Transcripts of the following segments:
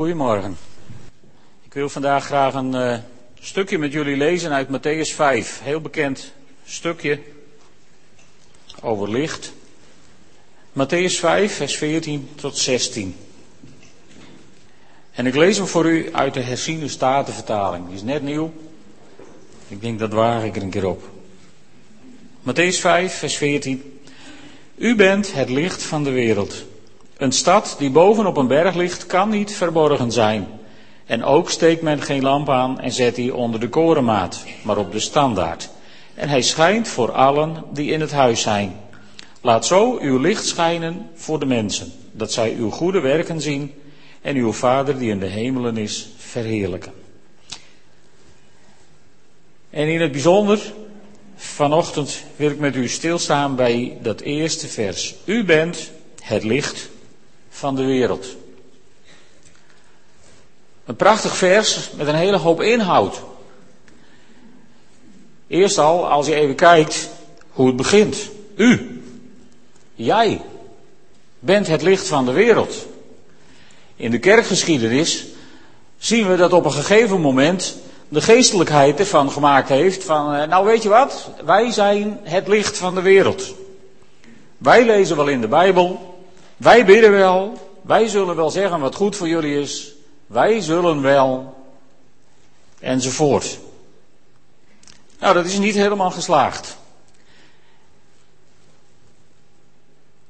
Goedemorgen. Ik wil vandaag graag een uh, stukje met jullie lezen uit Matthäus 5. Heel bekend stukje over licht. Matthäus 5, vers 14 tot 16. En ik lees hem voor u uit de herziene statenvertaling. Die is net nieuw. Ik denk dat waag ik er een keer op. Matthäus 5, vers 14. U bent het licht van de wereld. Een stad die boven op een berg ligt, kan niet verborgen zijn. En ook steekt men geen lamp aan en zet die onder de korenmaat, maar op de standaard. En hij schijnt voor allen die in het huis zijn. Laat zo uw licht schijnen voor de mensen, dat zij uw goede werken zien en uw Vader die in de hemelen is verheerlijken. En in het bijzonder, vanochtend wil ik met u stilstaan bij dat eerste vers. U bent het licht van de wereld. Een prachtig vers met een hele hoop inhoud. Eerst al, als je even kijkt hoe het begint. U, jij, bent het licht van de wereld. In de kerkgeschiedenis zien we dat op een gegeven moment de geestelijkheid ervan gemaakt heeft van, eh, nou weet je wat, wij zijn het licht van de wereld. Wij lezen wel in de Bijbel, wij bidden wel, wij zullen wel zeggen wat goed voor jullie is, wij zullen wel, enzovoort. Nou, dat is niet helemaal geslaagd.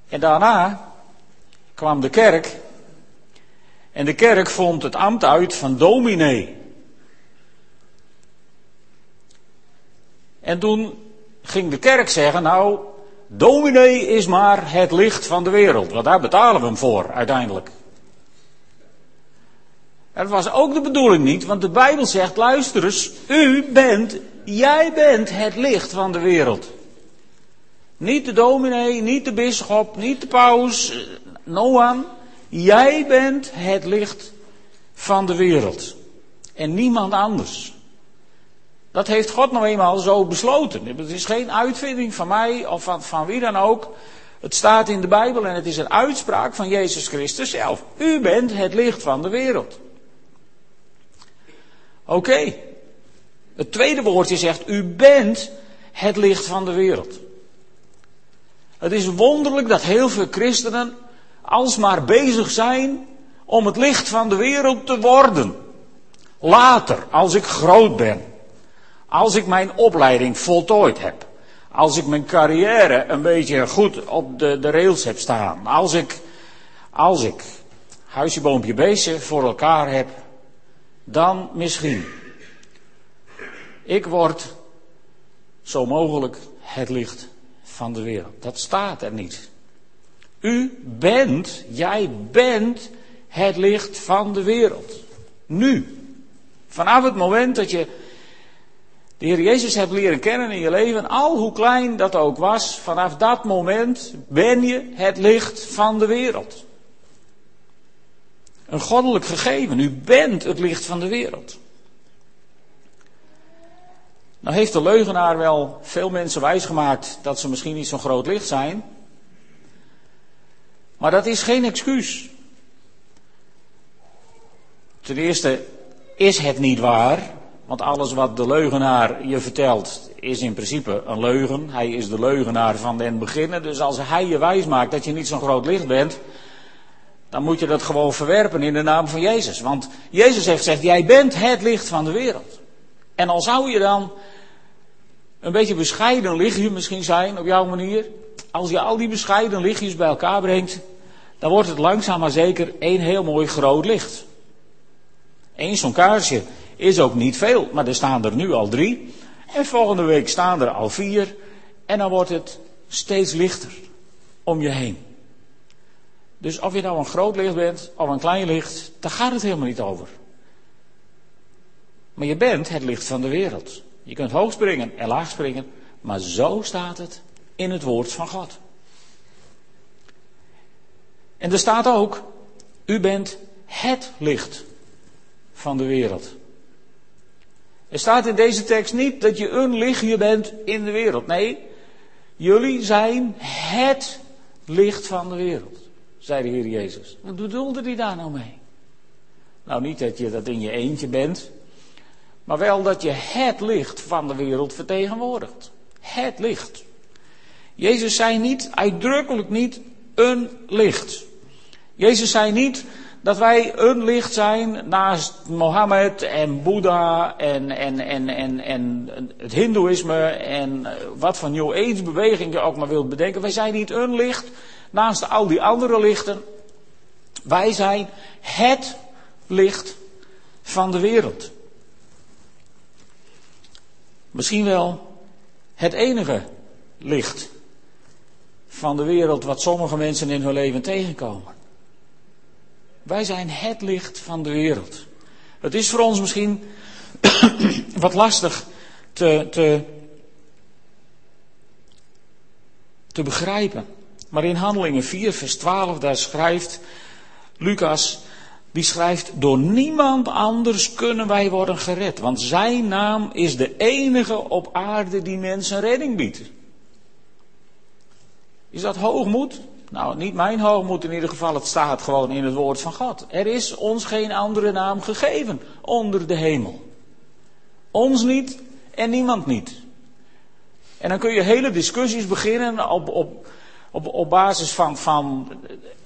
En daarna kwam de kerk en de kerk vond het ambt uit van dominee. En toen ging de kerk zeggen, nou, dominee is maar het licht van de wereld, want daar betalen we hem voor uiteindelijk. Dat was ook de bedoeling niet, want de Bijbel zegt, luister eens, u bent, jij bent het licht van de wereld. Niet de dominee, niet de bisschop, niet de paus, no one. Jij bent het licht van de wereld. En niemand anders. Dat heeft God nou eenmaal zo besloten. Het is geen uitvinding van mij of van, van wie dan ook. Het staat in de Bijbel en het is een uitspraak van Jezus Christus zelf. U bent het licht van de wereld. Oké. Het tweede woordje zegt, u bent het licht van de wereld. Het is wonderlijk dat heel veel christenen alsmaar bezig zijn om het licht van de wereld te worden. Later, als ik groot ben. Als ik mijn opleiding voltooid heb. Als ik mijn carrière een beetje goed op de, de rails heb staan. Als ik, als ik huisje, boompje, voor elkaar heb. Dan misschien. Ik word zo mogelijk het licht van de wereld. Dat staat er niet. U bent, jij bent het licht van de wereld. Nu. Vanaf het moment dat je de Heer Jezus hebt leren kennen in je leven, al hoe klein dat ook was, vanaf dat moment ben je het licht van de wereld. Een goddelijk gegeven. U bent het licht van de wereld. Nou heeft de leugenaar wel veel mensen wijsgemaakt dat ze misschien niet zo'n groot licht zijn. Maar dat is geen excuus. Ten eerste is het niet waar, want alles wat de leugenaar je vertelt is in principe een leugen. Hij is de leugenaar van den beginnen. Dus als hij je wijs maakt dat je niet zo'n groot licht bent, dan moet je dat gewoon verwerpen in de naam van Jezus. Want Jezus heeft gezegd, jij bent het licht van de wereld. En al zou je dan een beetje bescheiden lichtje misschien zijn op jouw manier. Als je al die bescheiden lichtjes bij elkaar brengt, dan wordt het langzaam maar zeker één heel mooi groot licht. Eén zo'n kaarsje is ook niet veel, maar er staan er nu al drie. En volgende week staan er al vier. En dan wordt het steeds lichter om je heen. Dus of je nou een groot licht bent of een klein licht, daar gaat het helemaal niet over. Maar je bent het licht van de wereld. Je kunt hoog springen en laag springen, maar zo staat het in het woord van God. En er staat ook, u bent het licht van de wereld. Er staat in deze tekst niet dat je een lichtje bent in de wereld. Nee, jullie zijn het licht van de wereld, zei de Heer Jezus. Wat bedoelde hij daar nou mee? Nou, niet dat je dat in je eentje bent, maar wel dat je het licht van de wereld vertegenwoordigt. Het licht. Jezus zei niet, uitdrukkelijk niet, een licht. Jezus zei niet dat wij een licht zijn naast Mohammed en Boeddha en, en, en, en, en het Hindoeïsme en wat van New Age beweging je ook maar wilt bedenken. Wij zijn niet een licht naast al die andere lichten. Wij zijn het licht van de wereld. Misschien wel het enige licht van de wereld wat sommige mensen in hun leven tegenkomen. Wij zijn het licht van de wereld. Het is voor ons misschien wat lastig te, te, te begrijpen. Maar in Handelingen 4, vers 12, daar schrijft Lucas, die schrijft, door niemand anders kunnen wij worden gered. Want zijn naam is de enige op aarde die mensen redding biedt. Is dat hoogmoed? Nou, niet mijn hoogmoed in ieder geval, het staat gewoon in het woord van God. Er is ons geen andere naam gegeven onder de hemel. Ons niet en niemand niet. En dan kun je hele discussies beginnen op, op, op, op basis van, van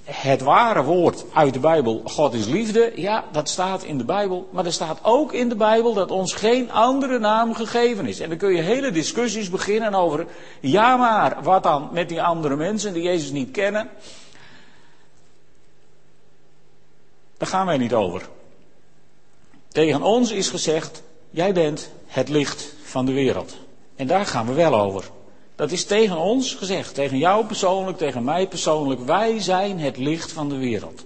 het ware woord uit de Bijbel, God is liefde, ja, dat staat in de Bijbel. Maar er staat ook in de Bijbel dat ons geen andere naam gegeven is. En dan kun je hele discussies beginnen over, ja maar, wat dan met die andere mensen die Jezus niet kennen. Daar gaan wij niet over. Tegen ons is gezegd, jij bent het licht van de wereld. En daar gaan we wel over. Dat is tegen ons gezegd, tegen jou persoonlijk, tegen mij persoonlijk. Wij zijn het licht van de wereld.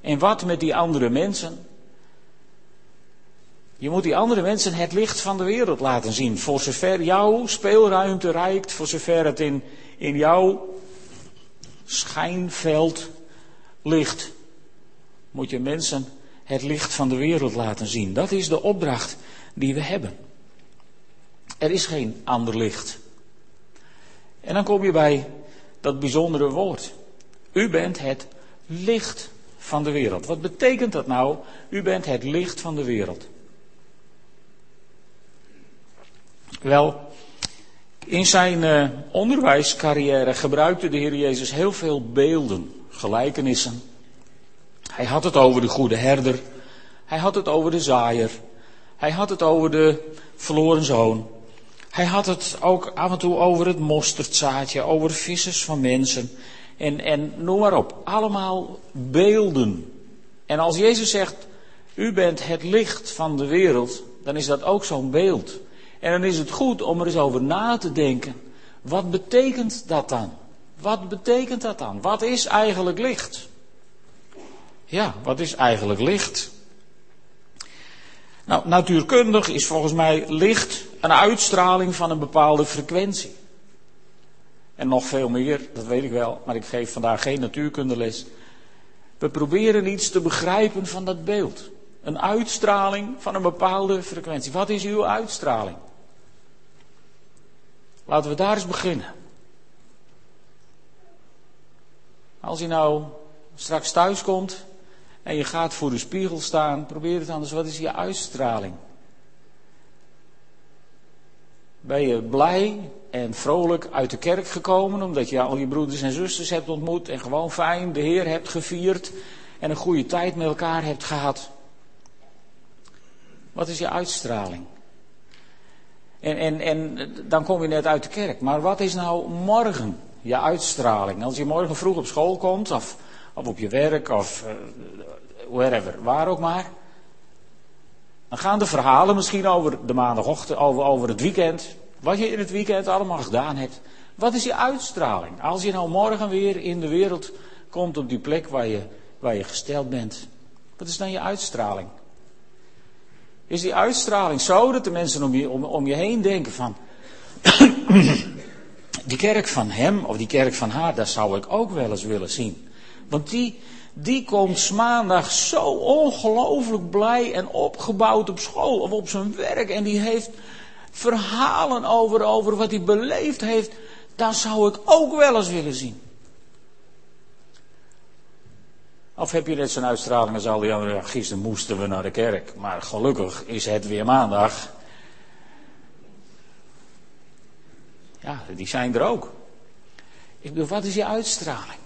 En wat met die andere mensen? Je moet die andere mensen het licht van de wereld laten zien. Voor zover jouw speelruimte reikt, voor zover het in, in jouw schijnveld ligt, moet je mensen het licht van de wereld laten zien. Dat is de opdracht die we hebben. Er is geen ander licht. En dan kom je bij dat bijzondere woord. U bent het licht van de wereld. Wat betekent dat nou? U bent het licht van de wereld. Wel, in zijn uh, onderwijscarrière gebruikte de Heer Jezus heel veel beelden, gelijkenissen. Hij had het over de goede herder. Hij had het over de zaaier. Hij had het over de verloren zoon. Hij had het ook af en toe over het mosterdzaadje, over vissers van mensen. En, en noem maar op. Allemaal beelden. En als Jezus zegt, u bent het licht van de wereld, dan is dat ook zo'n beeld. En dan is het goed om er eens over na te denken. Wat betekent dat dan? Wat betekent dat dan? Wat is eigenlijk licht? Ja, wat is eigenlijk licht? Nou, natuurkundig is volgens mij licht een uitstraling van een bepaalde frequentie. En nog veel meer, dat weet ik wel, maar ik geef vandaag geen natuurkundeles. We proberen iets te begrijpen van dat beeld. Een uitstraling van een bepaalde frequentie. Wat is uw uitstraling? Laten we daar eens beginnen. Als je nou straks thuis komt en je gaat voor de spiegel staan, probeer het anders. Wat is je uitstraling? Ben je blij en vrolijk uit de kerk gekomen omdat je al je broeders en zusters hebt ontmoet en gewoon fijn de Heer hebt gevierd en een goede tijd met elkaar hebt gehad? Wat is je uitstraling? En, en, en dan kom je net uit de kerk. Maar wat is nou morgen je uitstraling? Als je morgen vroeg op school komt of, of op je werk of uh, wherever, waar ook maar. Dan gaan de verhalen misschien over de maandagochtend, over, over het weekend. Wat je in het weekend allemaal gedaan hebt. Wat is je uitstraling? Als je nou morgen weer in de wereld komt op die plek waar je, waar je gesteld bent. Wat is dan je uitstraling? Is die uitstraling zo dat de mensen om je, om, om je heen denken van. die kerk van hem of die kerk van haar, daar zou ik ook wel eens willen zien. Want die, die komt maandag zo ongelooflijk blij en opgebouwd op school of op zijn werk. En die heeft verhalen over, over wat hij beleefd heeft. Dat zou ik ook wel eens willen zien. Of heb je net zo'n uitstraling als al die anderen? Gisteren moesten we naar de kerk, maar gelukkig is het weer maandag. Ja, die zijn er ook. Ik bedoel, wat is je uitstraling?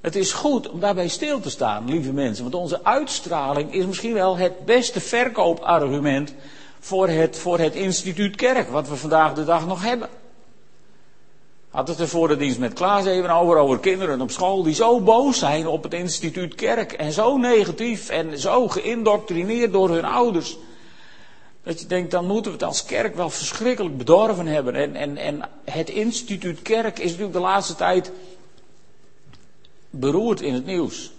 Het is goed om daarbij stil te staan, lieve mensen, want onze uitstraling is misschien wel het beste verkoopargument voor het, voor het instituut kerk, wat we vandaag de dag nog hebben. Had het er voor de dienst met Klaas even over, over kinderen op school die zo boos zijn op het instituut kerk en zo negatief en zo geïndoctrineerd door hun ouders. Dat je denkt, dan moeten we het als kerk wel verschrikkelijk bedorven hebben. En, en, en het instituut kerk is natuurlijk de laatste tijd beroerd in het nieuws.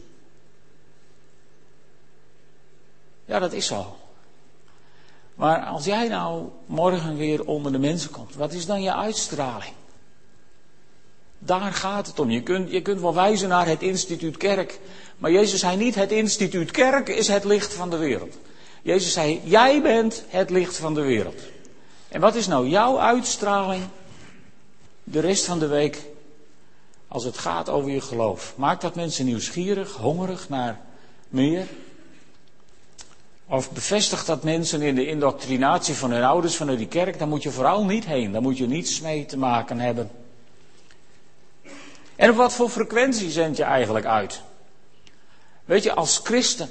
Ja, dat is zo. Maar als jij nou morgen weer onder de mensen komt, wat is dan je uitstraling? Daar gaat het om. Je kunt, je kunt wel wijzen naar het instituut kerk. Maar Jezus zei niet, het instituut kerk is het licht van de wereld. Jezus zei, jij bent het licht van de wereld. En wat is nou jouw uitstraling de rest van de week als het gaat over je geloof? Maakt dat mensen nieuwsgierig, hongerig naar meer? Of bevestigt dat mensen in de indoctrinatie van hun ouders vanuit die kerk? Daar moet je vooral niet heen. Daar moet je niets mee te maken hebben. En op wat voor frequentie zend je eigenlijk uit? Weet je, als christen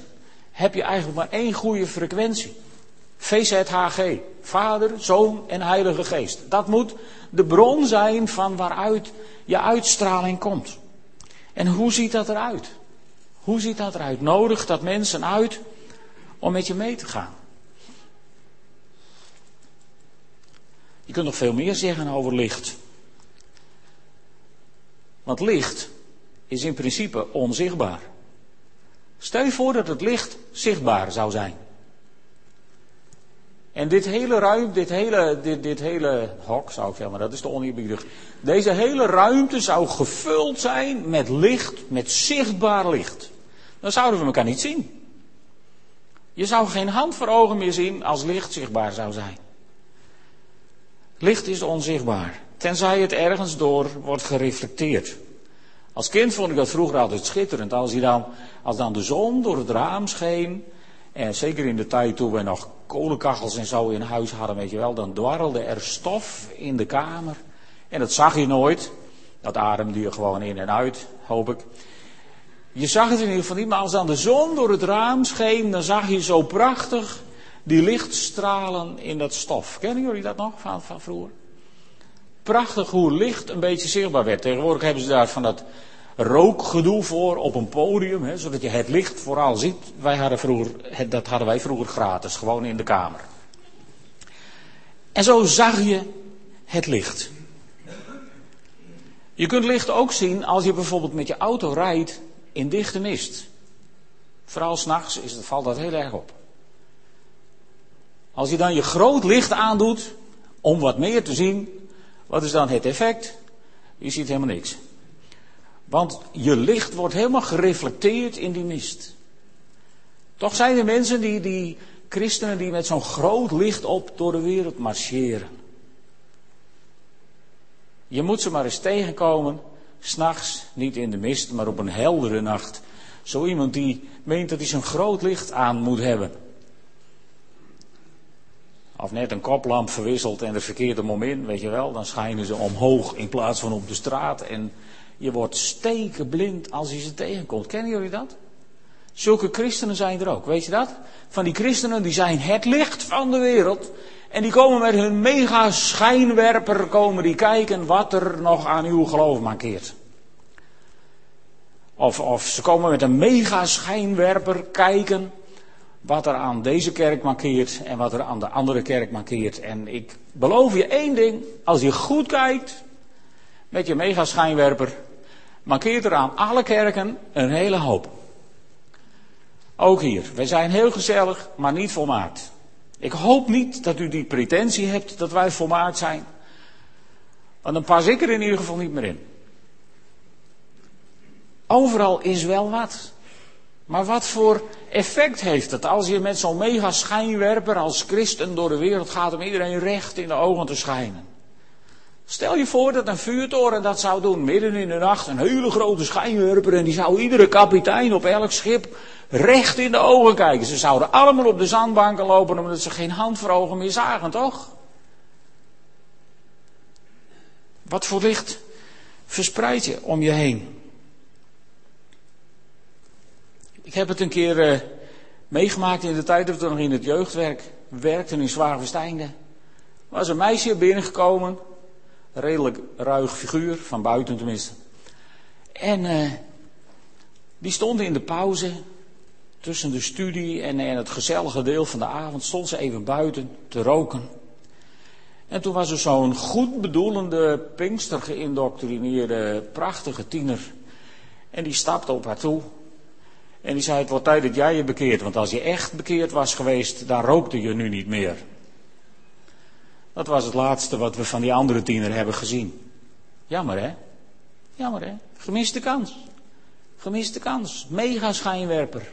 heb je eigenlijk maar één goede frequentie. VZHG, Vader, Zoon en Heilige Geest. Dat moet de bron zijn van waaruit je uitstraling komt. En hoe ziet dat eruit? Hoe ziet dat eruit? Nodig dat mensen uit om met je mee te gaan. Je kunt nog veel meer zeggen over licht. Want licht is in principe onzichtbaar. Stel je voor dat het licht zichtbaar zou zijn. En dit hele ruimte, dit hele, dit, dit hele hok zou ik zeggen, maar dat is te oneerbiedig. Deze hele ruimte zou gevuld zijn met licht, met zichtbaar licht. Dan zouden we elkaar niet zien. Je zou geen hand voor ogen meer zien als licht zichtbaar zou zijn. Licht is onzichtbaar, tenzij het ergens door wordt gereflecteerd. Als kind vond ik dat vroeger altijd schitterend. Als, dan, als dan de zon door het raam scheen. En zeker in de tijd toen we nog kolenkachels en zo in huis hadden, weet je wel. Dan dwarrelde er stof in de kamer. En dat zag je nooit. Dat ademde je gewoon in en uit, hoop ik. Je zag het in ieder geval niet, maar als dan de zon door het raam scheen, dan zag je zo prachtig die lichtstralen in dat stof. Kennen jullie dat nog van, van vroeger? Prachtig hoe licht een beetje zichtbaar werd. Tegenwoordig hebben ze daar van dat rookgedoe voor op een podium, hè, zodat je het licht vooral ziet. Wij hadden vroeger, dat hadden wij vroeger gratis, gewoon in de kamer. En zo zag je het licht. Je kunt licht ook zien als je bijvoorbeeld met je auto rijdt in dichte mist. Vooral s'nachts valt dat heel erg op. Als je dan je groot licht aandoet om wat meer te zien, wat is dan het effect? Je ziet helemaal niks. Want je licht wordt helemaal gereflecteerd in die mist. Toch zijn er mensen die, die christenen die met zo'n groot licht op door de wereld marcheren. Je moet ze maar eens tegenkomen, s'nachts, niet in de mist, maar op een heldere nacht. Zo iemand die meent dat hij zo'n groot licht aan moet hebben. Of net een koplamp verwisselt en het verkeerde moment, weet je wel, dan schijnen ze omhoog in plaats van op de straat. En je wordt stekenblind als je ze tegenkomt. Kennen jullie dat? Zulke christenen zijn er ook, weet je dat? Van die christenen die zijn het licht van de wereld. En die komen met hun mega schijnwerper komen die kijken wat er nog aan uw geloof mankeert. Of, of ze komen met een mega schijnwerper kijken wat er aan deze kerk mankeert en wat er aan de andere kerk mankeert. En ik beloof je één ding, als je goed kijkt met je mega schijnwerper, mankeert er aan alle kerken een hele hoop. Ook hier, wij zijn heel gezellig, maar niet volmaakt. Ik hoop niet dat u die pretentie hebt dat wij volmaakt zijn. Want dan pas ik er in ieder geval niet meer in. Overal is wel wat. Maar wat voor effect heeft het als je met zo'n mega schijnwerper als christen door de wereld gaat om iedereen recht in de ogen te schijnen? Stel je voor dat een vuurtoren dat zou doen, midden in de nacht, een hele grote schijnwerper en die zou iedere kapitein op elk schip recht in de ogen kijken. Ze zouden allemaal op de zandbanken lopen omdat ze geen hand voor ogen meer zagen, toch? Wat voor licht verspreid je om je heen? Ik heb het een keer uh, meegemaakt in de tijd dat we nog in het jeugdwerk werkten in Zwaarversteinde. Er was een meisje binnengekomen, redelijk ruig figuur, van buiten tenminste. En uh, die stond in de pauze tussen de studie en, en het gezellige deel van de avond, stond ze even buiten te roken. En toen was er zo'n goed bedoelende, pinkster geïndoctrineerde, prachtige tiener. En die stapte op haar toe. En die zei, het wordt tijd dat jij je bekeert. Want als je echt bekeerd was geweest, dan rookte je nu niet meer. Dat was het laatste wat we van die andere tiener hebben gezien. Jammer hè? Jammer hè? Gemiste kans. Gemiste kans. Mega schijnwerper.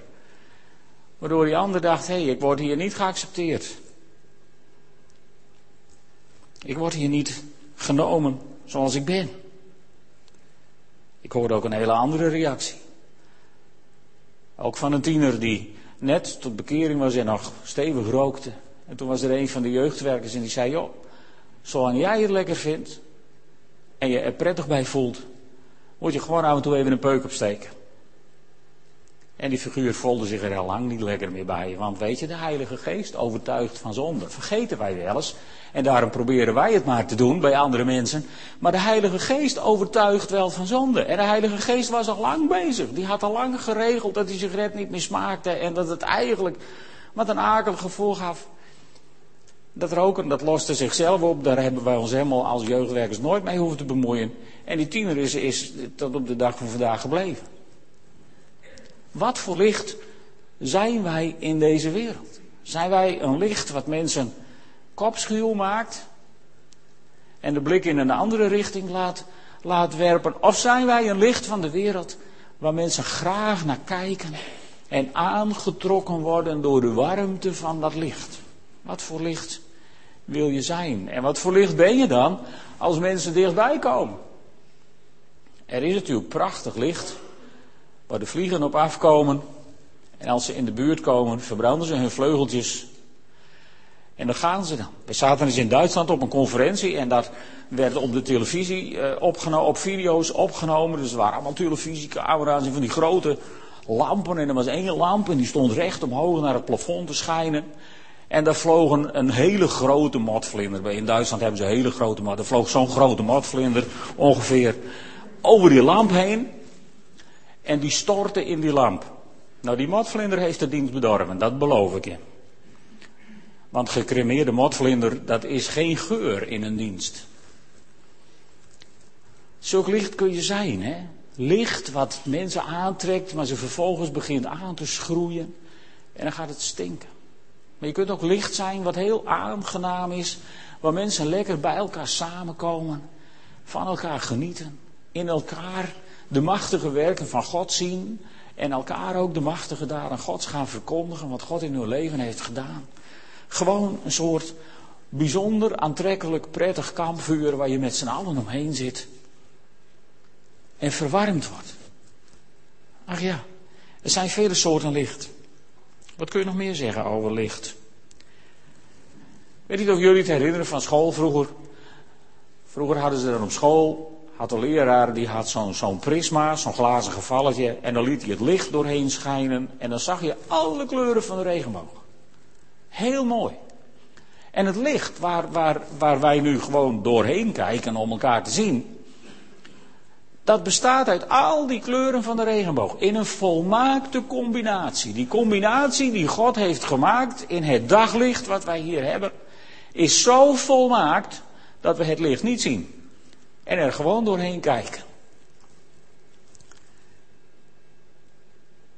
Waardoor die ander dacht, hé, hey, ik word hier niet geaccepteerd. Ik word hier niet genomen zoals ik ben. Ik hoorde ook een hele andere reactie. Ook van een tiener die net tot bekering was en nog stevig rookte. En toen was er een van de jeugdwerkers en die zei: Joh, zolang jij het lekker vindt en je er prettig bij voelt, moet je gewoon af en toe even een peuk opsteken. En die figuur voelde zich er al lang niet lekker meer bij. Want weet je, de Heilige Geest overtuigt van zonde. Vergeten wij wel eens. En daarom proberen wij het maar te doen bij andere mensen. Maar de Heilige Geest overtuigt wel van zonde. En de Heilige Geest was al lang bezig. Die had al lang geregeld dat die sigaret niet meer smaakte. En dat het eigenlijk wat een akelig gevoel gaf. Dat roken, dat loste zichzelf op. Daar hebben wij ons helemaal als jeugdwerkers nooit mee hoeven te bemoeien. En die tiener is, is tot op de dag van vandaag gebleven. Wat voor licht zijn wij in deze wereld? Zijn wij een licht wat mensen kopschuw maakt en de blik in een andere richting laat, laat werpen? Of zijn wij een licht van de wereld waar mensen graag naar kijken en aangetrokken worden door de warmte van dat licht? Wat voor licht wil je zijn? En wat voor licht ben je dan als mensen dichtbij komen? Er is natuurlijk prachtig licht waar de vliegen op afkomen. En als ze in de buurt komen, verbranden ze hun vleugeltjes. En dan gaan ze dan. We zaten eens in Duitsland op een conferentie en dat werd op de televisie eh, opgenomen, op video's opgenomen. Dus er waren allemaal televisiecamera's en van die grote lampen. En er was één lamp en die stond recht omhoog naar het plafond te schijnen. En daar vloog een, hele grote motvlinder. In Duitsland hebben ze een hele grote mot. Er vloog zo'n grote motvlinder ongeveer over die lamp heen. En die stortte in die lamp. Nou, die motvlinder heeft de dienst bedorven, dat beloof ik je. Want gecremeerde motvlinder, dat is geen geur in een dienst. Zulk licht kun je zijn, hè? Licht wat mensen aantrekt, maar ze vervolgens begint aan te schroeien. En dan gaat het stinken. Maar je kunt ook licht zijn wat heel aangenaam is. Waar mensen lekker bij elkaar samenkomen. Van elkaar genieten. In elkaar de machtige werken van God zien en elkaar ook de machtige daden Gods gaan verkondigen, wat God in hun leven heeft gedaan. Gewoon een soort bijzonder aantrekkelijk, prettig kampvuur waar je met z'n allen omheen zit en verwarmd wordt. Ach ja, er zijn vele soorten licht. Wat kun je nog meer zeggen over licht? Weet niet of jullie het herinneren van school vroeger. Vroeger hadden ze dan op school had de leraar, die had zo'n prisma, zo'n glazen gevalletje. En dan liet hij het licht doorheen schijnen. En dan zag je alle kleuren van de regenboog. Heel mooi. En het licht waar, waar, waar wij nu gewoon doorheen kijken om elkaar te zien. Dat bestaat uit al die kleuren van de regenboog. In een volmaakte combinatie. Die combinatie die God heeft gemaakt in het daglicht wat wij hier hebben. Is zo volmaakt dat we het licht niet zien en er gewoon doorheen kijken.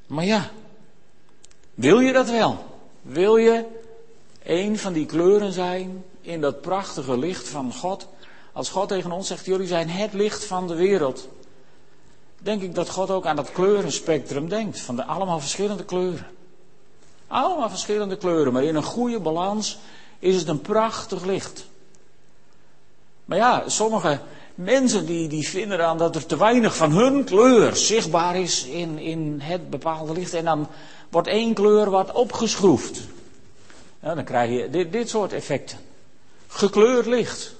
Maar ja, wil je dat wel? Wil je een van die kleuren zijn in dat prachtige licht van God? Als God tegen ons zegt, jullie zijn het licht van de wereld. Denk ik dat God ook aan dat kleurenspectrum denkt, van de allemaal verschillende kleuren. Allemaal verschillende kleuren, maar in een goede balans is het een prachtig licht. Maar ja, sommige mensen die, die vinden dan dat er te weinig van hun kleur zichtbaar is in, in het bepaalde licht. En dan wordt één kleur wat opgeschroefd. Dan krijg je dit, dit soort effecten. Gekleurd licht.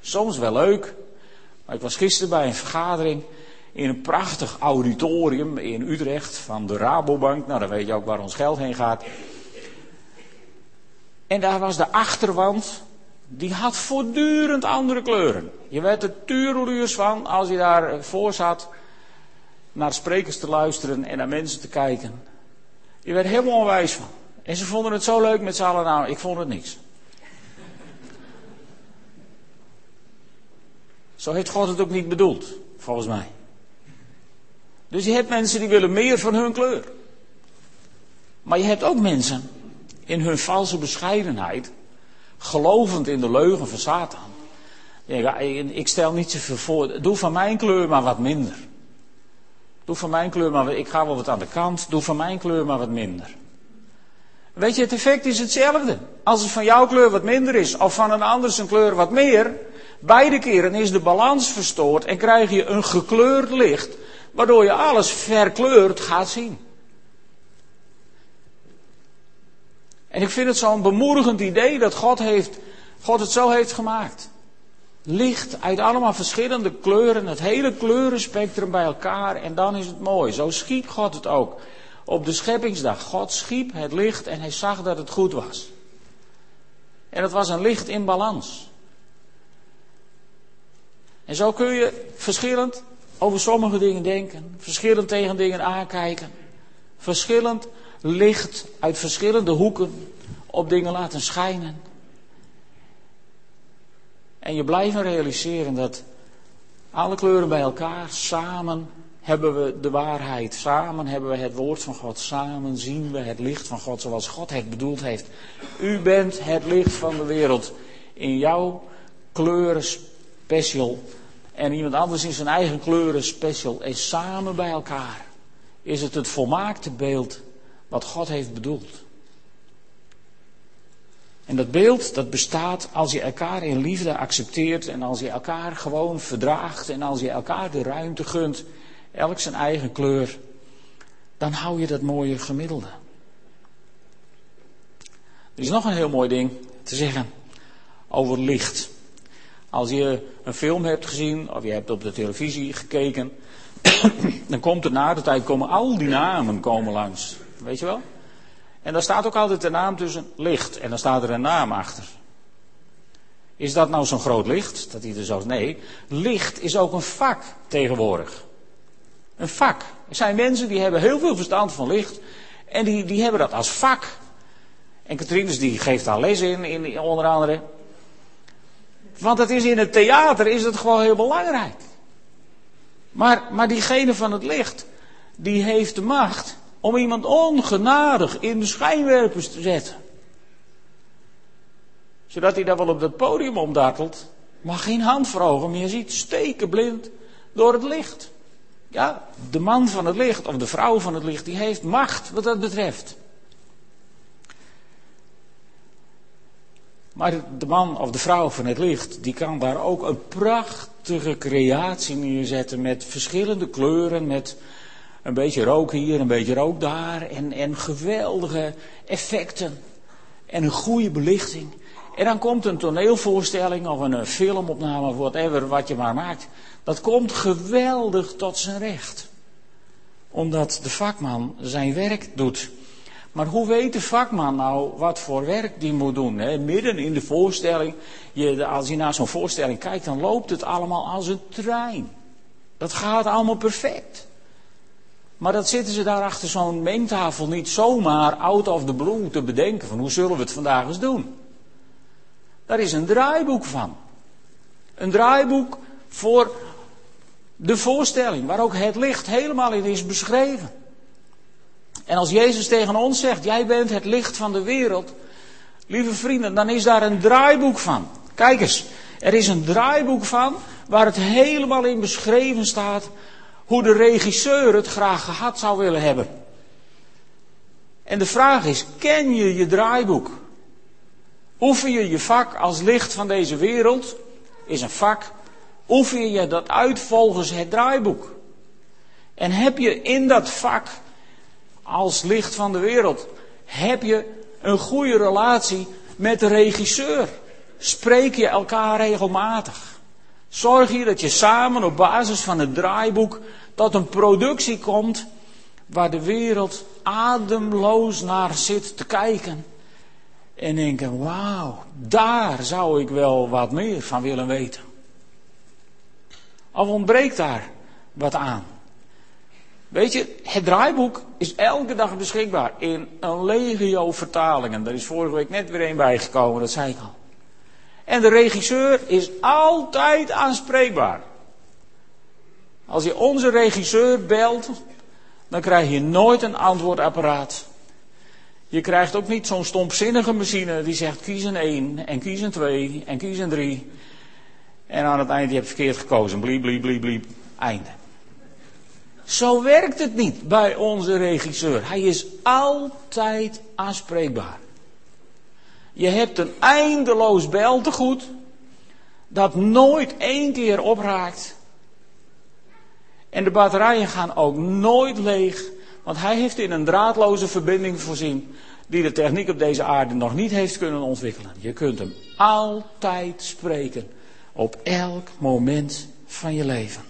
Soms wel leuk. Maar ik was gisteren bij een vergadering in een prachtig auditorium in Utrecht van de Rabobank. Nou, dan weet je ook waar ons geld heen gaat. En daar was de achterwand, die had voortdurend andere kleuren. Je werd er tureluurs van als je daar voor zat naar sprekers te luisteren en naar mensen te kijken. Je werd helemaal onwijs van. En ze vonden het zo leuk met z'n allen. Nou, ik vond het niks. Zo heeft God het ook niet bedoeld, volgens mij. Dus je hebt mensen die willen meer van hun kleur. Maar je hebt ook mensen in hun valse bescheidenheid, gelovend in de leugen van Satan. Ik stel niet zoveel voor, doe van mijn kleur maar wat minder. Doe van mijn kleur maar, ik ga wel wat aan de kant, doe van mijn kleur maar wat minder. Weet je, het effect is hetzelfde. Als het van jouw kleur wat minder is, of van een ander zijn kleur wat meer, beide keren is de balans verstoord en krijg je een gekleurd licht, waardoor je alles verkleurd gaat zien. En ik vind het zo'n bemoedigend idee dat God, heeft, God het zo heeft gemaakt. Licht uit allemaal verschillende kleuren, het hele kleurenspectrum bij elkaar en dan is het mooi. Zo schiep God het ook op de scheppingsdag. God schiep het licht en hij zag dat het goed was. En het was een licht in balans. En zo kun je verschillend over sommige dingen denken, verschillend tegen dingen aankijken, verschillend licht uit verschillende hoeken op dingen laten schijnen. En je blijft realiseren dat alle kleuren bij elkaar samen hebben we de waarheid. Samen hebben we het woord van God. Samen zien we het licht van God zoals God het bedoeld heeft. U bent het licht van de wereld. In jouw kleuren special. En iemand anders in zijn eigen kleuren special. En samen bij elkaar is het het volmaakte beeld wat God heeft bedoeld. En dat beeld dat bestaat als je elkaar in liefde accepteert en als je elkaar gewoon verdraagt en als je elkaar de ruimte gunt elk zijn eigen kleur, dan hou je dat mooie gemiddelde. Er is nog een heel mooi ding te zeggen over licht. Als je een film hebt gezien of je hebt op de televisie gekeken, dan komt er na de tijd komen al die namen komen langs. Weet je wel? En daar staat ook altijd de naam tussen licht en dan staat er een naam achter. Is dat nou zo'n groot licht? Dat er zo. Nee, licht is ook een vak tegenwoordig. Een vak. Er zijn mensen die hebben heel veel verstand van licht. En die, die hebben dat als vak. En Katrines die geeft daar les in, in, onder andere. Want het is in het theater is het gewoon heel belangrijk. Maar, maar diegene van het licht, die heeft de macht om iemand ongenadig in de schijnwerpers te zetten. Zodat hij daar wel op dat podium omdartelt, maar geen hand voor ogen meer ziet, steken blind door het licht. Ja, de man van het licht of de vrouw van het licht, die heeft macht wat dat betreft. Maar de man of de vrouw van het licht, die kan daar ook een prachtige creatie neerzetten met verschillende kleuren, met een beetje rook hier, een beetje rook daar en, en geweldige effecten en een goede belichting. En dan komt een toneelvoorstelling of een filmopname of whatever wat je maar maakt. Dat komt geweldig tot zijn recht. Omdat de vakman zijn werk doet. Maar hoe weet de vakman nou wat voor werk die moet doen? Hè? Midden in de voorstelling, je, als je naar zo'n voorstelling kijkt, dan loopt het allemaal als een trein. Dat gaat allemaal perfect. Maar dat zitten ze daar achter zo'n mengtafel niet zomaar out of the blue te bedenken van hoe zullen we het vandaag eens doen. Daar is een draaiboek van. Een draaiboek voor de voorstelling, waar ook het licht helemaal in is beschreven. En als Jezus tegen ons zegt, jij bent het licht van de wereld, lieve vrienden, dan is daar een draaiboek van. Kijk eens, er is een draaiboek van waar het helemaal in beschreven staat hoe de regisseur het graag gehad zou willen hebben. En de vraag is, ken je je draaiboek? Oefen je je vak als licht van deze wereld? is een vak. Oefen je dat uit volgens het draaiboek? En heb je in dat vak, als licht van de wereld, heb je een goede relatie met de regisseur? Spreek je elkaar regelmatig? Zorg je dat je samen op basis van het draaiboek tot een productie komt waar de wereld ademloos naar zit te kijken. En denken, wauw, daar zou ik wel wat meer van willen weten. Of ontbreekt daar wat aan? Weet je, het draaiboek is elke dag beschikbaar in een legio vertalingen. Er is vorige week net weer een bijgekomen, dat zei ik al. En de regisseur is altijd aanspreekbaar. Als je onze regisseur belt, dan krijg je nooit een antwoordapparaat. Je krijgt ook niet zo'n stompzinnige machine die zegt kies een 1 en kies een 2 en kies een 3. En aan het eind je hebt verkeerd gekozen. Bliep, bliep, bliep, bliep. Einde. Zo werkt het niet bij onze regisseur. Hij is altijd aanspreekbaar. Je hebt een eindeloos beltegoed dat nooit één keer opraakt. En de batterijen gaan ook nooit leeg, want hij heeft in een draadloze verbinding voorzien die de techniek op deze aarde nog niet heeft kunnen ontwikkelen. Je kunt hem altijd spreken op elk moment van je leven.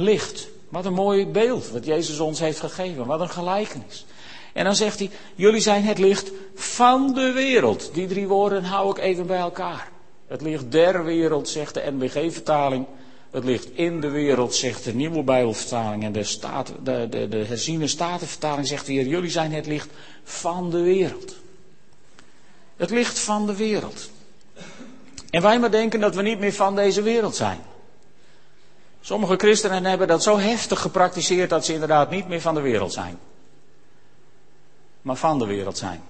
Licht, wat een mooi beeld wat Jezus ons heeft gegeven, wat een gelijkenis. En dan zegt hij, jullie zijn het licht van de wereld. Die drie woorden hou ik even bij elkaar. Het licht der wereld, zegt de NBG-vertaling. Het ligt in de wereld, zegt de nieuwe Bijbelvertaling. En de, staat, de, de, de herziene statenvertaling zegt hier, jullie zijn het licht van de wereld. Het licht van de wereld. En wij maar denken dat we niet meer van deze wereld zijn. Sommige christenen hebben dat zo heftig gepraktiseerd dat ze inderdaad niet meer van de wereld zijn. Maar van de wereld zijn.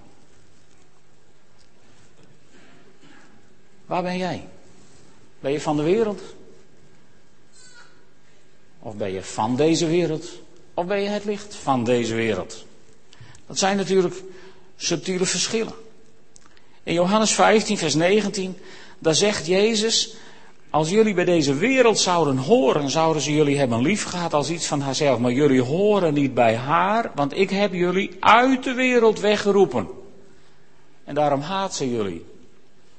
Waar ben jij? Ben je van de wereld? Of ben je van deze wereld? Of ben je het licht van deze wereld? Dat zijn natuurlijk subtiele verschillen. In Johannes 15, vers 19, daar zegt Jezus, als jullie bij deze wereld zouden horen, zouden ze jullie hebben lief gehad als iets van haarzelf. Maar jullie horen niet bij haar, want ik heb jullie uit de wereld weggeroepen. En daarom haat ze jullie.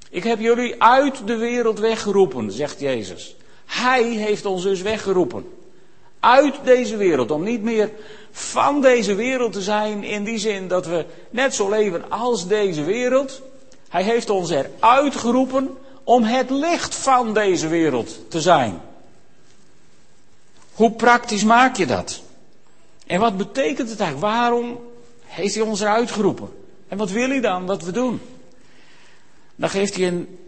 Ik heb jullie uit de wereld weggeroepen, zegt Jezus. Hij heeft ons dus weggeroepen. Uit deze wereld, om niet meer van deze wereld te zijn in die zin dat we net zo leven als deze wereld. Hij heeft ons eruit geroepen om het licht van deze wereld te zijn. Hoe praktisch maak je dat? En wat betekent het eigenlijk? Waarom heeft hij ons eruit geroepen? En wat wil hij dan dat we doen? Dan geeft hij in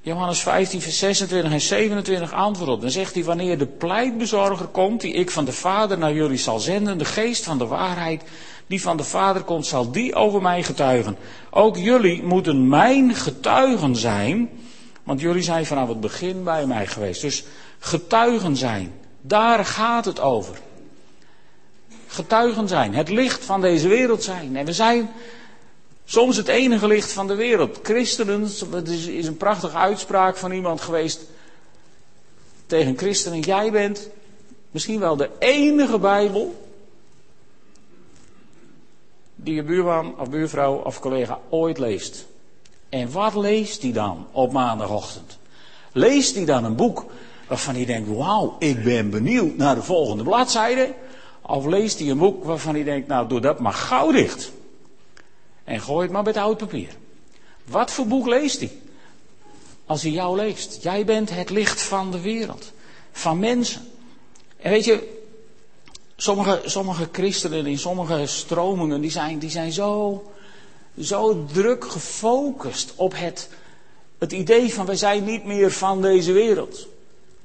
Johannes 15, vers 26 en 27 antwoord op. Dan zegt hij, wanneer de pleitbezorger komt, die ik van de Vader naar jullie zal zenden, de geest van de waarheid, die van de Vader komt, zal die over mij getuigen. Ook jullie moeten mijn getuigen zijn, want jullie zijn vanaf het begin bij mij geweest. Dus getuigen zijn, daar gaat het over. Getuigen zijn, het licht van deze wereld zijn. En we zijn soms het enige licht van de wereld. Christenen, het is een prachtige uitspraak van iemand geweest tegen christenen. Jij bent misschien wel de enige Bijbel die je buurman of buurvrouw of collega ooit leest. En wat leest hij dan op maandagochtend? Leest hij dan een boek waarvan hij denkt, wauw, ik ben benieuwd naar de volgende bladzijde? Of leest hij een boek waarvan hij denkt, nou doe dat maar gauw dicht. En gooi het maar met oud papier. Wat voor boek leest hij? Als hij jou leest. Jij bent het licht van de wereld. Van mensen. En weet je, sommige, sommige christenen in sommige stromingen, die zijn, die zijn zo, zo druk gefocust op het, het idee van wij zijn niet meer van deze wereld.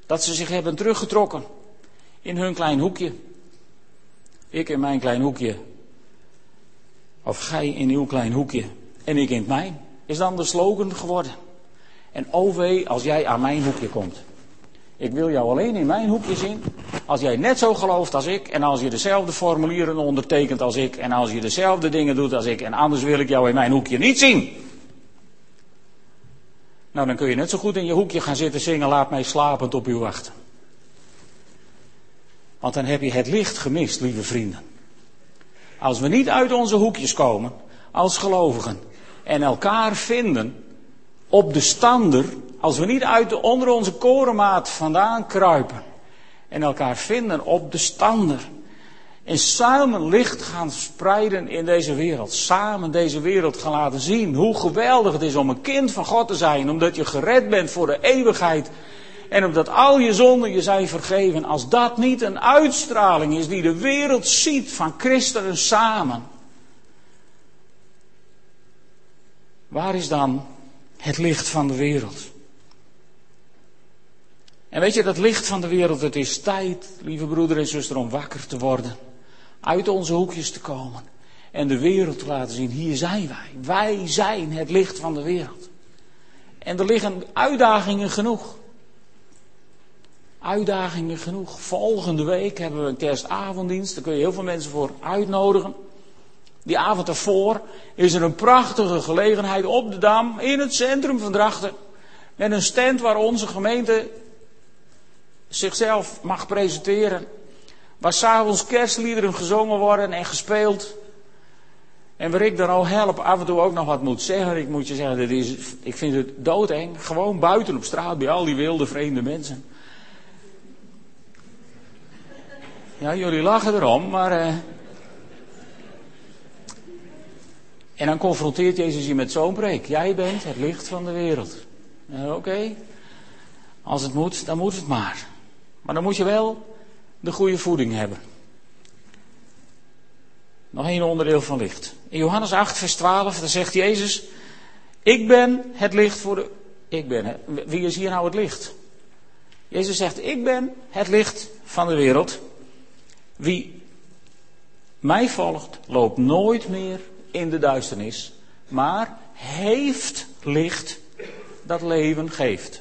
Dat ze zich hebben teruggetrokken in hun klein hoekje. Ik in mijn klein hoekje. Of gij in uw klein hoekje en ik in het mijn. Is dan de slogan geworden. En oh als jij aan mijn hoekje komt. Ik wil jou alleen in mijn hoekje zien. Als jij net zo gelooft als ik. En als je dezelfde formulieren ondertekent als ik. En als je dezelfde dingen doet als ik. En anders wil ik jou in mijn hoekje niet zien. Nou, dan kun je net zo goed in je hoekje gaan zitten zingen, laat mij slapend op u wachten. Want dan heb je het licht gemist, lieve vrienden. Als we niet uit onze hoekjes komen, als gelovigen, en elkaar vinden op de stander, als we niet uit de, onder onze korenmaat vandaan kruipen, en elkaar vinden op de stander, en samen licht gaan spreiden in deze wereld. Samen deze wereld gaan laten zien hoe geweldig het is om een kind van God te zijn. Omdat je gered bent voor de eeuwigheid. En omdat al je zonden je zijn vergeven. Als dat niet een uitstraling is die de wereld ziet van christenen samen. Waar is dan het licht van de wereld? En weet je, dat licht van de wereld, het is tijd, lieve broeder en zuster, om wakker te worden uit onze hoekjes te komen en de wereld te laten zien, hier zijn wij. Wij zijn het licht van de wereld. En er liggen uitdagingen genoeg. Uitdagingen genoeg. Volgende week hebben we een kerstavonddienst, daar kun je heel veel mensen voor uitnodigen. Die avond ervoor is er een prachtige gelegenheid op de Dam, in het centrum van Drachten. Met een stand waar onze gemeente zichzelf mag presenteren. Waar s'avonds kerstliederen gezongen worden en gespeeld. En waar ik dan al help af en toe ook nog wat moet zeggen. Ik moet je zeggen, dit is, ik vind het doodeng. Gewoon buiten op straat bij al die wilde vreemde mensen. Ja, jullie lachen erom, maar. Uh... En dan confronteert Jezus je met zo'n preek. Jij bent het licht van de wereld. Oké, als het moet, dan moet het maar. Maar dan moet je wel de goede voeding hebben. Nog één onderdeel van licht. In Johannes 8, vers 12, daar zegt Jezus: Ik ben het licht voor de. Ik ben. Wie is hier nou het licht? Jezus zegt: Ik ben het licht van de wereld. Wie mij volgt, loopt nooit meer in de duisternis, maar heeft licht dat leven geeft.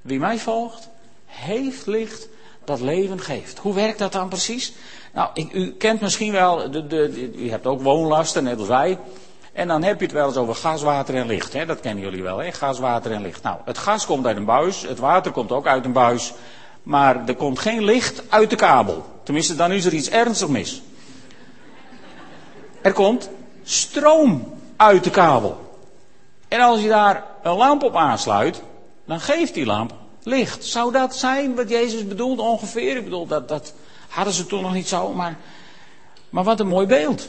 Wie mij volgt, heeft licht dat leven geeft. Hoe werkt dat dan precies? Nou, ik, u kent misschien wel, de, de, u hebt ook woonlasten, net als wij. En dan heb je het wel eens over gas, water en licht. Hè? Dat kennen jullie wel, hè? gas, water en licht. Nou, het gas komt uit een buis, het water komt ook uit een buis. Maar er komt geen licht uit de kabel. Tenminste, dan is er iets ernstig mis. Er komt stroom uit de kabel. En als je daar een lamp op aansluit, dan geeft die lamp licht. Zou dat zijn wat Jezus bedoelt ongeveer? Ik bedoel, dat, dat hadden ze toen nog niet zo, maar, maar wat een mooi beeld.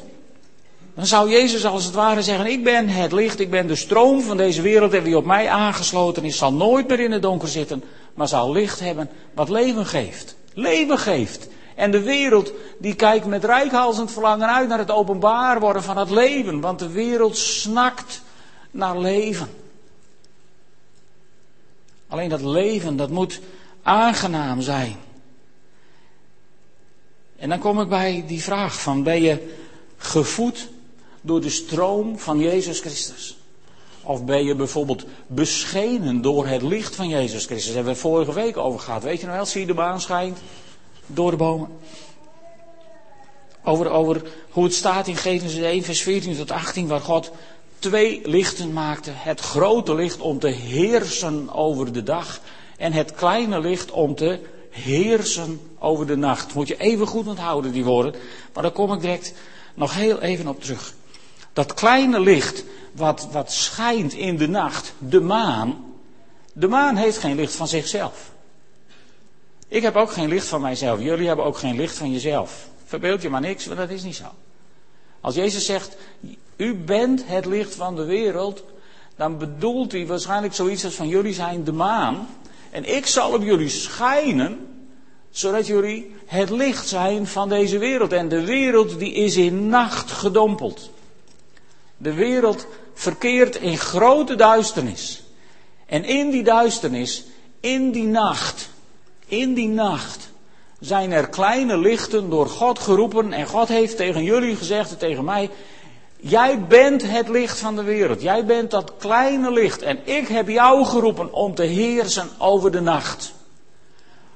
Dan zou Jezus als het ware zeggen, ik ben het licht, ik ben de stroom van deze wereld en wie op mij aangesloten is, zal nooit meer in het donker zitten, maar zal licht hebben wat leven geeft. Leven geeft. En de wereld die kijkt met rijkhalsend verlangen uit naar het openbaar worden van het leven, want de wereld snakt naar leven. Alleen dat leven, dat moet aangenaam zijn. En dan kom ik bij die vraag van, ben je gevoed door de stroom van Jezus Christus? Of ben je bijvoorbeeld beschenen door het licht van Jezus Christus? Daar hebben we vorige week over gehad. Weet je nou wel, zie je de maan schijnt door de bomen. Over, over hoe het staat in Genesis 1, vers 14 tot 18, waar God twee lichten maakte. Het grote licht om te heersen over de dag en het kleine licht om te heersen over de nacht. Moet je even goed onthouden die woorden, maar daar kom ik direct nog heel even op terug. Dat kleine licht wat, wat schijnt in de nacht, de maan, de maan heeft geen licht van zichzelf. Ik heb ook geen licht van mijzelf. Jullie hebben ook geen licht van jezelf. Verbeeld je maar niks, want dat is niet zo. Als Jezus zegt, u bent het licht van de wereld, dan bedoelt hij waarschijnlijk zoiets als van jullie zijn de maan. En ik zal op jullie schijnen, zodat jullie het licht zijn van deze wereld. En de wereld die is in nacht gedompeld. De wereld verkeert in grote duisternis. En in die duisternis, in die nacht, in die nacht, zijn er kleine lichten door God geroepen. En God heeft tegen jullie gezegd en tegen mij, Jij bent het licht van de wereld. Jij bent dat kleine licht. En ik heb jou geroepen om te heersen over de nacht.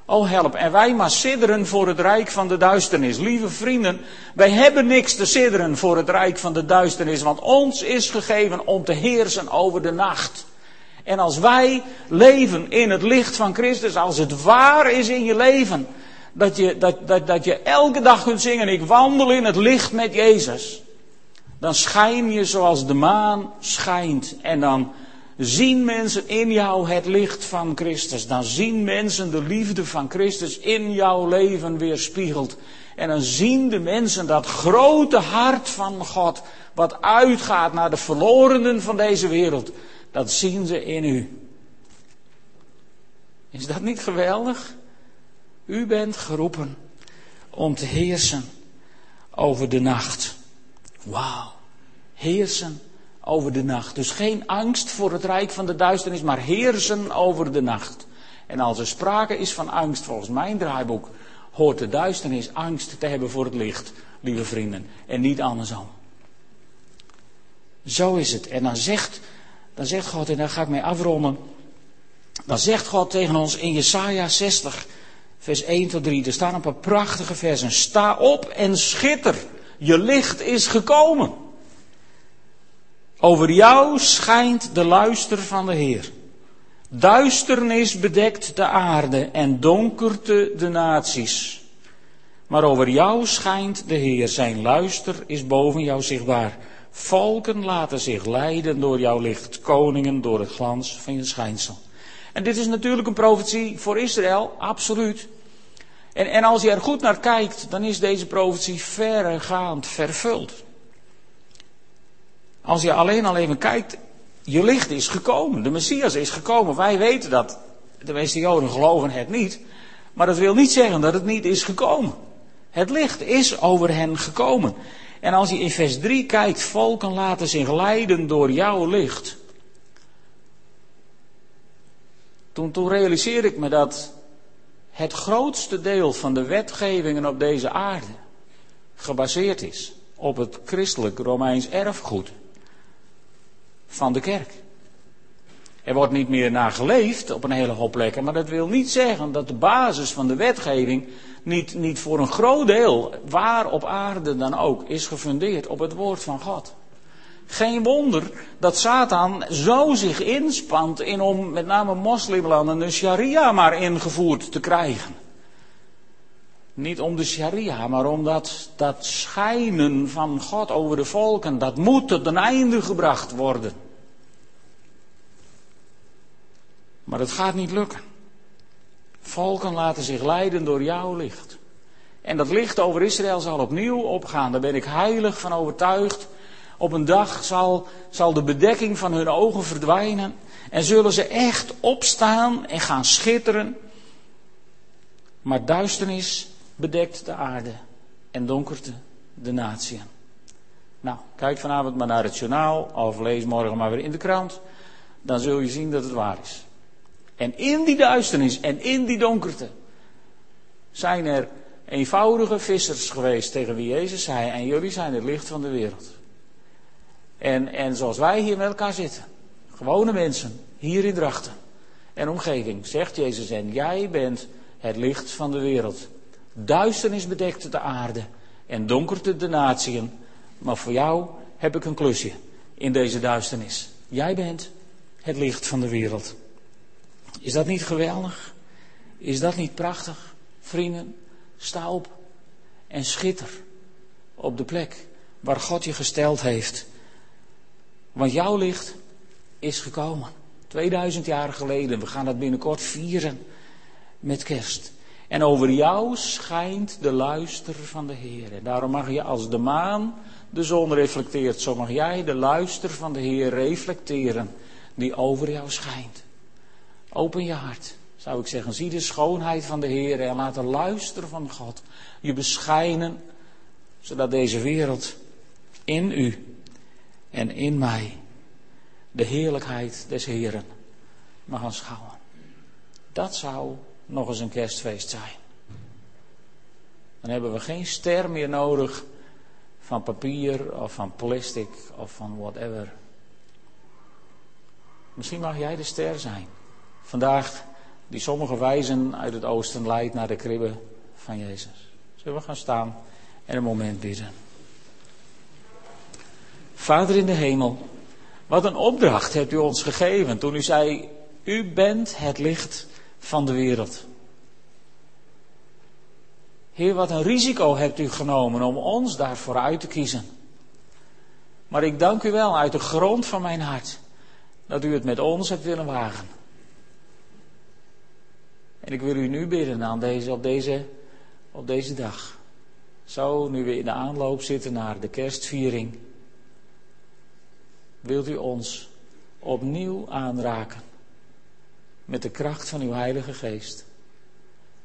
Oh help. En wij maar sidderen voor het rijk van de duisternis. Lieve vrienden, wij hebben niks te sidderen voor het rijk van de duisternis. Want ons is gegeven om te heersen over de nacht. En als wij leven in het licht van Christus, als het waar is in je leven, dat je, dat, dat, dat je elke dag kunt zingen, ik wandel in het licht met Jezus, dan schijn je zoals de maan schijnt. En dan zien mensen in jou het licht van Christus. Dan zien mensen de liefde van Christus in jouw leven weerspiegeld. En dan zien de mensen dat grote hart van God, wat uitgaat naar de verlorenen van deze wereld. Dat zien ze in u. Is dat niet geweldig? U bent geroepen om te heersen over de nacht. Wauw. Heersen over de nacht. Dus geen angst voor het rijk van de duisternis, maar heersen over de nacht. En als er sprake is van angst, volgens mijn draaiboek, hoort de duisternis angst te hebben voor het licht, lieve vrienden. En niet andersom. Zo is het. En dan zegt, dan zegt God, en daar ga ik mee afronden. Dan zegt God tegen ons in Jesaja 60, vers 1 tot 3. Er staan een paar prachtige versen. Sta op en schitter. Je licht is gekomen. Over jou schijnt de luister van de Heer. Duisternis bedekt de aarde en donkerte de naties. Maar over jou schijnt de Heer, zijn luister is boven jou zichtbaar. Volken laten zich leiden door jouw licht, koningen door het glans van je schijnsel. En dit is natuurlijk een profetie voor Israël, absoluut. En, en als je er goed naar kijkt, dan is deze profetie verregaand vervuld. Als je alleen al even kijkt, je licht is gekomen, de Messias is gekomen. Wij weten dat. De meeste Joden geloven het niet. Maar dat wil niet zeggen dat het niet is gekomen. Het licht is over hen gekomen. En als je in vers 3 kijkt, volken laten zich leiden door jouw licht. Toen, toen realiseerde ik me dat het grootste deel van de wetgevingen op deze aarde gebaseerd is op het christelijk Romeins erfgoed van de kerk. Er wordt niet meer naar geleefd op een hele hoop plekken, maar dat wil niet zeggen dat de basis van de wetgeving niet, niet voor een groot deel, waar op aarde dan ook, is gefundeerd op het woord van God. Geen wonder dat Satan zo zich inspant in om met name moslimlanden de sharia maar ingevoerd te krijgen. Niet om de sharia, maar om dat, schijnen van God over de volken, dat moet tot een einde gebracht worden. Maar het gaat niet lukken. Volken laten zich leiden door jouw licht. En dat licht over Israël zal opnieuw opgaan, daar ben ik heilig van overtuigd. Op een dag zal, zal de bedekking van hun ogen verdwijnen en zullen ze echt opstaan en gaan schitteren. Maar duisternis bedekt de aarde en donkerte de natieën. Nou, kijk vanavond maar naar het journaal of lees morgen maar weer in de krant. Dan zul je zien dat het waar is. En in die duisternis en in die donkerte zijn er eenvoudige vissers geweest tegen wie Jezus zei: En jullie zijn het licht van de wereld. En, en zoals wij hier met elkaar zitten, gewone mensen, hier in Drachten en omgeving, zegt Jezus: En jij bent het licht van de wereld. Duisternis bedekt de aarde en donkerte de natieën. Maar voor jou heb ik een klusje in deze duisternis. Jij bent het licht van de wereld. Is dat niet geweldig? Is dat niet prachtig? Vrienden, sta op en schitter op de plek waar God je gesteld heeft. Want jouw licht is gekomen. 2000 jaar geleden. We gaan dat binnenkort vieren met kerst. En over jou schijnt de luister van de Heer. Daarom mag je als de maan de zon reflecteert, zo mag jij de luister van de Heer reflecteren die over jou schijnt. Open je hart, zou ik zeggen. Zie de schoonheid van de Heer en laat de luister van God je beschijnen, zodat deze wereld in u en in mij de heerlijkheid des Heeren mag aanschouwen. Dat zou nog eens een kerstfeest zijn. Dan hebben we geen ster meer nodig van papier of van plastic of van whatever. Misschien mag jij de ster zijn. Vandaag die sommige wijzen uit het oosten leidt naar de kribbe van Jezus. Zullen we gaan staan en een moment bidden. Vader in de hemel, Wat een opdracht hebt u ons gegeven toen u zei, u bent het licht van de wereld. Heer, wat een risico hebt u genomen om ons daarvoor uit te kiezen. Maar ik dank u wel uit de grond van mijn hart dat u het met ons hebt willen wagen. En ik wil u nu bidden aan deze, op, deze, op deze dag. Zo, nu we in de aanloop zitten naar de kerstviering. Wilt u ons opnieuw aanraken met de kracht van uw Heilige Geest?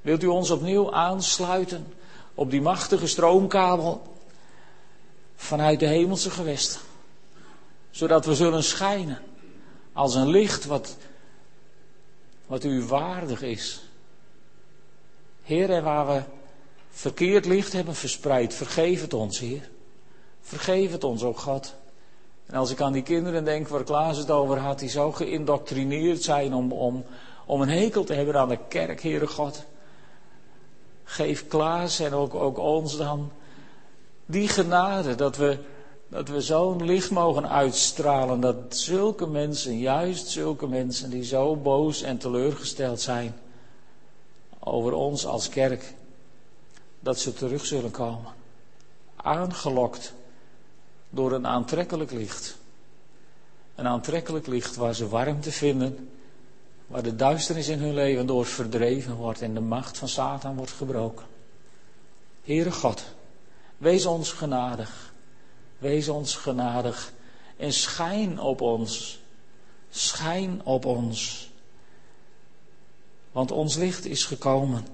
Wilt u ons opnieuw aansluiten op die machtige stroomkabel vanuit de hemelse gewesten? Zodat we zullen schijnen als een licht wat, wat u waardig is. Heer, en waar we verkeerd licht hebben verspreid, vergeef het ons, Heer. Vergeef het ons, ook God. En als ik aan die kinderen denk waar Klaas het over had, die zo geïndoctrineerd zijn om, om, om een hekel te hebben aan de kerk, Heere God. Geef Klaas en ook, ook ons dan die genade dat we, dat we zo'n licht mogen uitstralen. Dat zulke mensen, juist zulke mensen die zo boos en teleurgesteld zijn over ons als kerk, dat ze terug zullen komen. Aangelokt door een aantrekkelijk licht. Een aantrekkelijk licht waar ze warmte vinden, waar de duisternis in hun leven door verdreven wordt en de macht van Satan wordt gebroken. Heere God, wees ons genadig. Wees ons genadig en schijn op ons. Schijn op ons. Want ons licht is gekomen.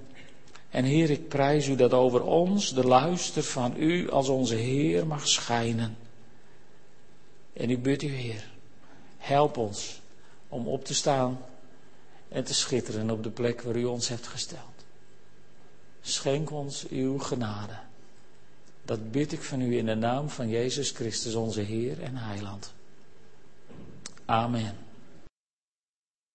En Heer, ik prijs u dat over ons de luister van u als onze Heer mag schijnen. En ik bid u, Heer, help ons om op te staan en te schitteren op de plek waar u ons hebt gesteld. Schenk ons uw genade. Dat bid ik van u in de naam van Jezus Christus, onze Heer en Heiland. Amen.